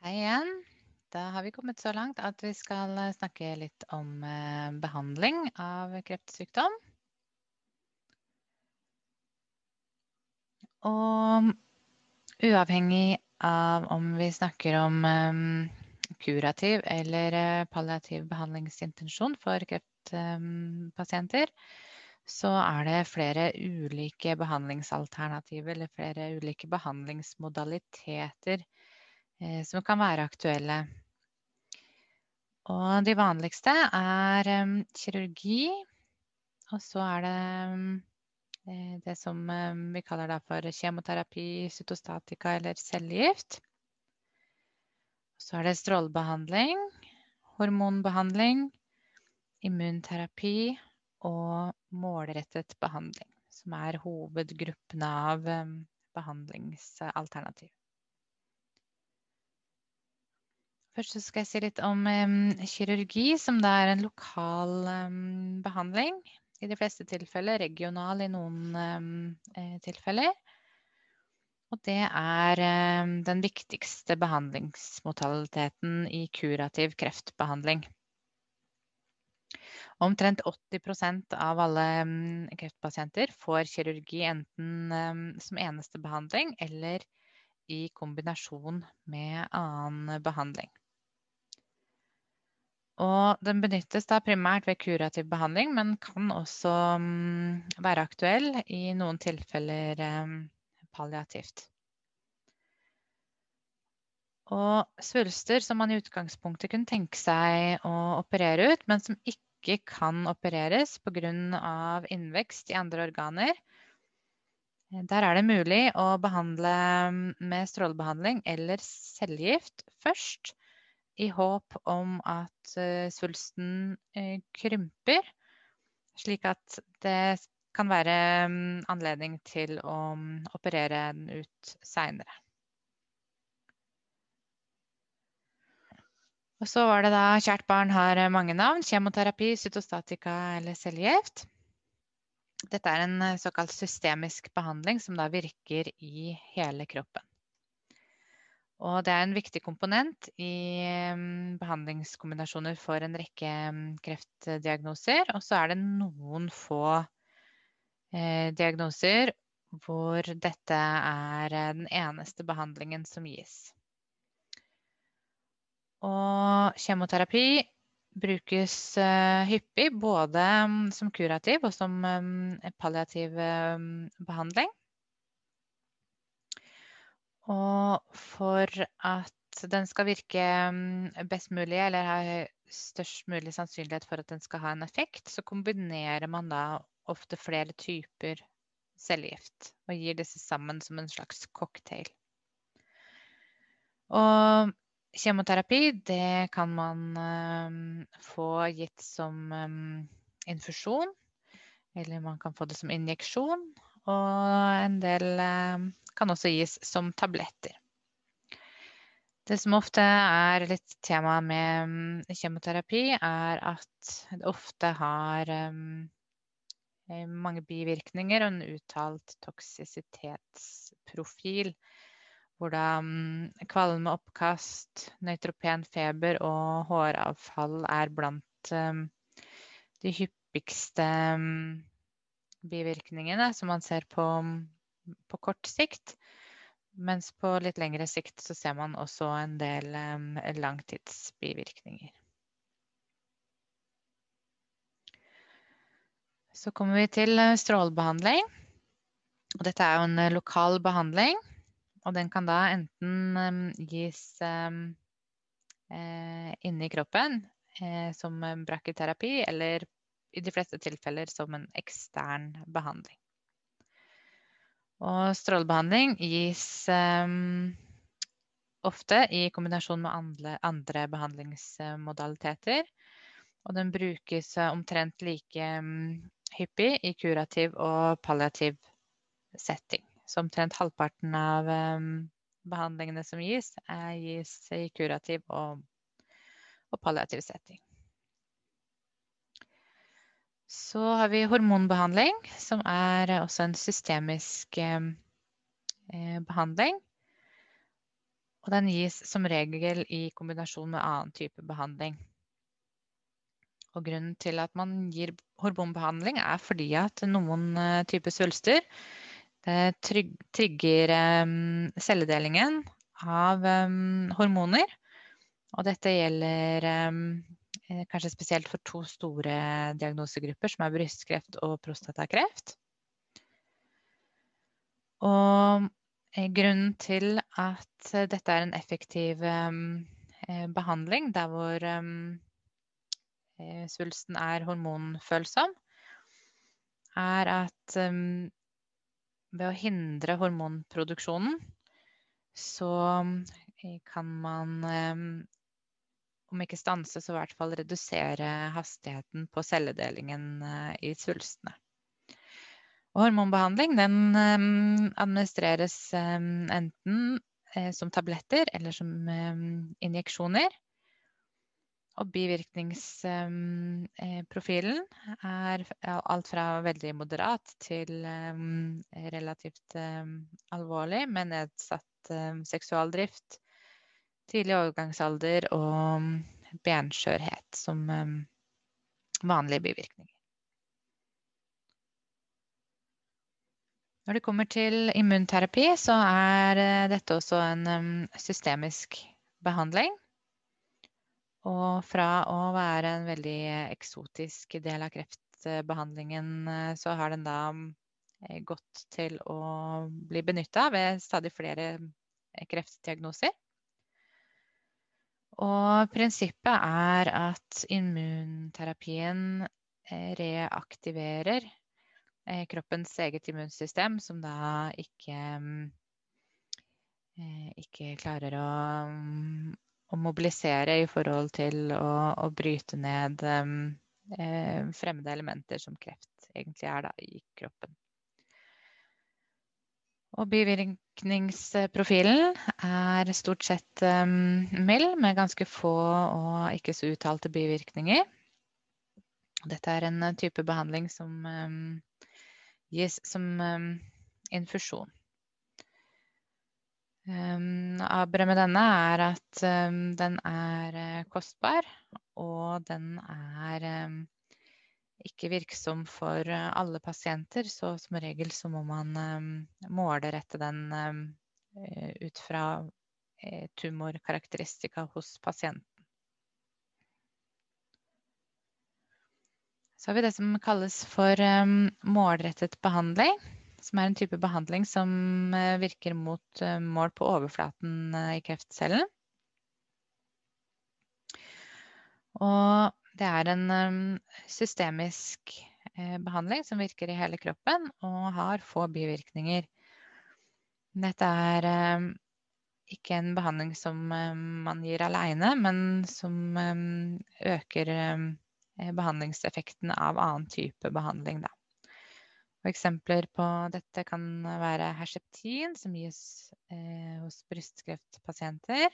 Hei igjen. Da har vi kommet så langt at vi skal eh, snakke litt om eh, behandling av kreftsykdom. Og uavhengig av om vi snakker om um, kurativ eller palliativ behandlingsintensjon for kreftpasienter, så er det flere ulike behandlingsalternativer eller flere ulike behandlingsmodaliteter eh, som kan være aktuelle. Og de vanligste er um, kirurgi, og så er det um, det som vi kaller for kjemoterapi, cytostatika eller cellegift. Så er det strålebehandling, hormonbehandling, immunterapi og målrettet behandling, som er hovedgruppene av behandlingsalternativ. Først skal jeg si litt om um, kirurgi, som da er en lokal um, behandling. I de fleste tilfeller regional i noen um, tilfeller. Og det er den viktigste behandlingsmodaliteten i kurativ kreftbehandling. Omtrent 80% av alle kreftpasienter får kirurgi enten som eneste behandling eller i kombinasjon med annen behandling. Og den benyttes da primært ved kurativ behandling, men kan også mm, være aktuell i noen tilfeller palliativt. Og svulster som man i utgangspunktet kunne tenke seg å operere ut, men som ikke kan opereres pga. innvekst i andre organer. Der er det mulig å behandle med strålebehandling eller cellegift først, i håp om at eh, svulsten eh, krymper, slik at det kan være mm, anledning til å mm, operere den ut seinere. Og så var det da Kjært barn har eh, mange navn. Kjemoterapi, cytostatika eller cellegift. Dette er en såkalt systemisk behandling som da virker i hele kroppen. Og det er en viktig komponent i mm, behandlingskombinasjoner for en rekke mm, kreftdiagnoser. Og så er det noen få eh, diagnoser hvor dette er eh, den eneste behandlingen som gis. Og kjemoterapi brukes uh, hyppig både um, som kurativ og som palliativ behandling. Og for at den skal virke best mulig, eller ha størst mulig sannsynlighet for at den skal ha en effekt, så kombinerer man da ofte flere typer cellegift og gir disse sammen som en slags cocktail. Og Kjemoterapi det kan man um, få gitt som um, infusjon, eller man kan få det som injeksjon. Og en del um, kan også gis som tabletter. Det som ofte er litt tema med kjemoterapi, er at det ofte har mange bivirkninger og en uttalt toksisitetsprofil hvor da mm, kvalme, oppkast, nøytropen feber og håravfall er blant de hyppigste um, bivirkningene som man ser på, på, kort sikt. Mens på litt lengre sikt så ser man også en del um, langtidsbivirkninger. Så kommer vi til eh, strålebehandling. Og dette er jo en eh, lokal behandling og den kan da enten um, gis um, eh, inni kroppen eh, som brakketerapi eller i de fleste tilfeller som en ekstern behandling. Og strålebehandling gis um, ofte i kombinasjon med andre, andre behandlingsmodaliteter. Og den brukes omtrent like hyppig i kurativ og palliativ setting. Så omtrent halvparten av um, behandlingene som gis, er, gis i kurativ og, og palliativ setting. Så har vi hormonbehandling, som er også en systemisk eh, behandling. Og den gis som regel i kombinasjon med annen type behandling. Og grunnen til at man gir hormonbehandling, er fordi at noen eh, typer svulster trigger eh, celledelingen av um, hormoner. Og dette gjelder kanskje spesielt for to store diagnosegrupper, som er brystkreft og prostatakreft. Og eh, grunnen til at dette er en effektiv eh, behandling der hvor eh, svulsten er hormonfølsom, er at ved å hindre hormonproduksjonen, så kan man om ikke stanse, så i hvert fall redusere hastigheten på celledelingen i svulstene. Og hormonbehandling um, administreres um, enten som tabletter eller som injeksjoner. Og bivirkningsprofilen er alt fra veldig moderat til relativt alvorlig med nedsatt seksualdrift, tidlig overgangsalder og benskjørhet som vanlige bivirkninger. Når det kommer til immunterapi, så er eh, dette også en systemisk behandling. Og fra å være en veldig eksotisk del av kreftbehandlingen, eh, så har den da eh, gått til å bli benytta ved stadig flere kreftdiagnoser. Og prinsippet er at immunterapien reaktiverer Eh, kroppens eget immunsystem, som da ikke, eh, ikke klarer å, å, mobilisere i forhold til å, å bryte ned eh, fremmede elementer som kreft egentlig er da, i kroppen. Og bivirkningsprofilen er stort sett um, mild, med ganske få og ikke så uttalte bivirkninger. Dette er en type behandling som um, gis som um, infusjon. Aberet med denne er at den er uh, kostbar, og den er ikke virksom for uh, alle pasienter. Så som regel så må man målrette den uh, ut fra tumorkarakteristika hos pasienten. Så har vi det som kalles for målrettet behandling. Som er en type behandling som virker mot mål på overflaten i kreftcellen. Og det er en um, systemisk behandling som virker i hele kroppen og har få bivirkninger. Dette er um, ikke en behandling som man gir aleine, men som øker Eh, behandlingseffekten av annen type behandling. Da. Og eksempler på dette kan være Herceptin, som gis eh, hos brystkreftpasienter.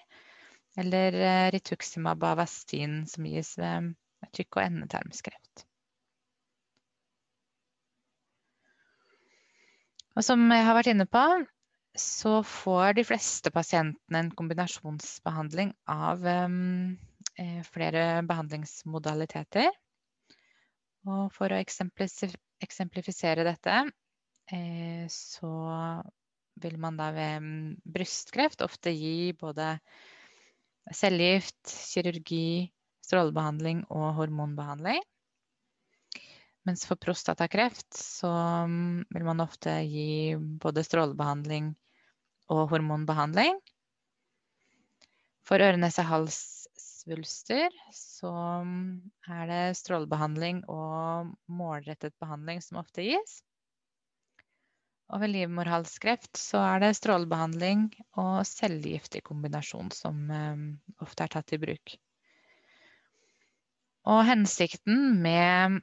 Eller eh, Rituximab Avastin, som gis ved tykk- og endetarmskreft. Og som jeg har vært inne på, så får de fleste pasientene en kombinasjonsbehandling av um, flere behandlingsmodaliteter. Og for å eksemplifisere dette, eh, så vil man da ved mm, brystkreft ofte gi både cellegift, kirurgi, strålebehandling og hormonbehandling. Mens for prostatakreft så mm, vil man ofte gi både strålebehandling og hormonbehandling. For øre, nese, hals svulster, så er det strålebehandling og målrettet behandling som ofte gis. Og ved livmorhalskreft så er det strålebehandling og cellegift i kombinasjon som um, ofte er tatt i bruk. Og hensikten med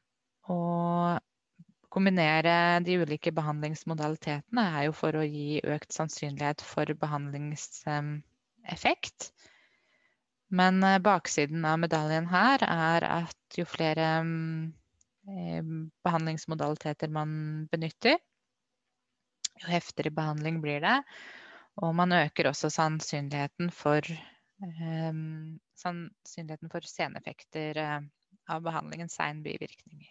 å kombinere de ulike behandlingsmodalitetene er jo for å gi økt sannsynlighet for behandlingseffekt. Men eh, baksiden av medaljen her er at jo flere eh, behandlingsmodaliteter man benytter, jo heftigere behandling blir det. Og man øker også sannsynligheten for, um, sannsynligheten for seneffekter uh, av behandlingen, sein bivirkninger.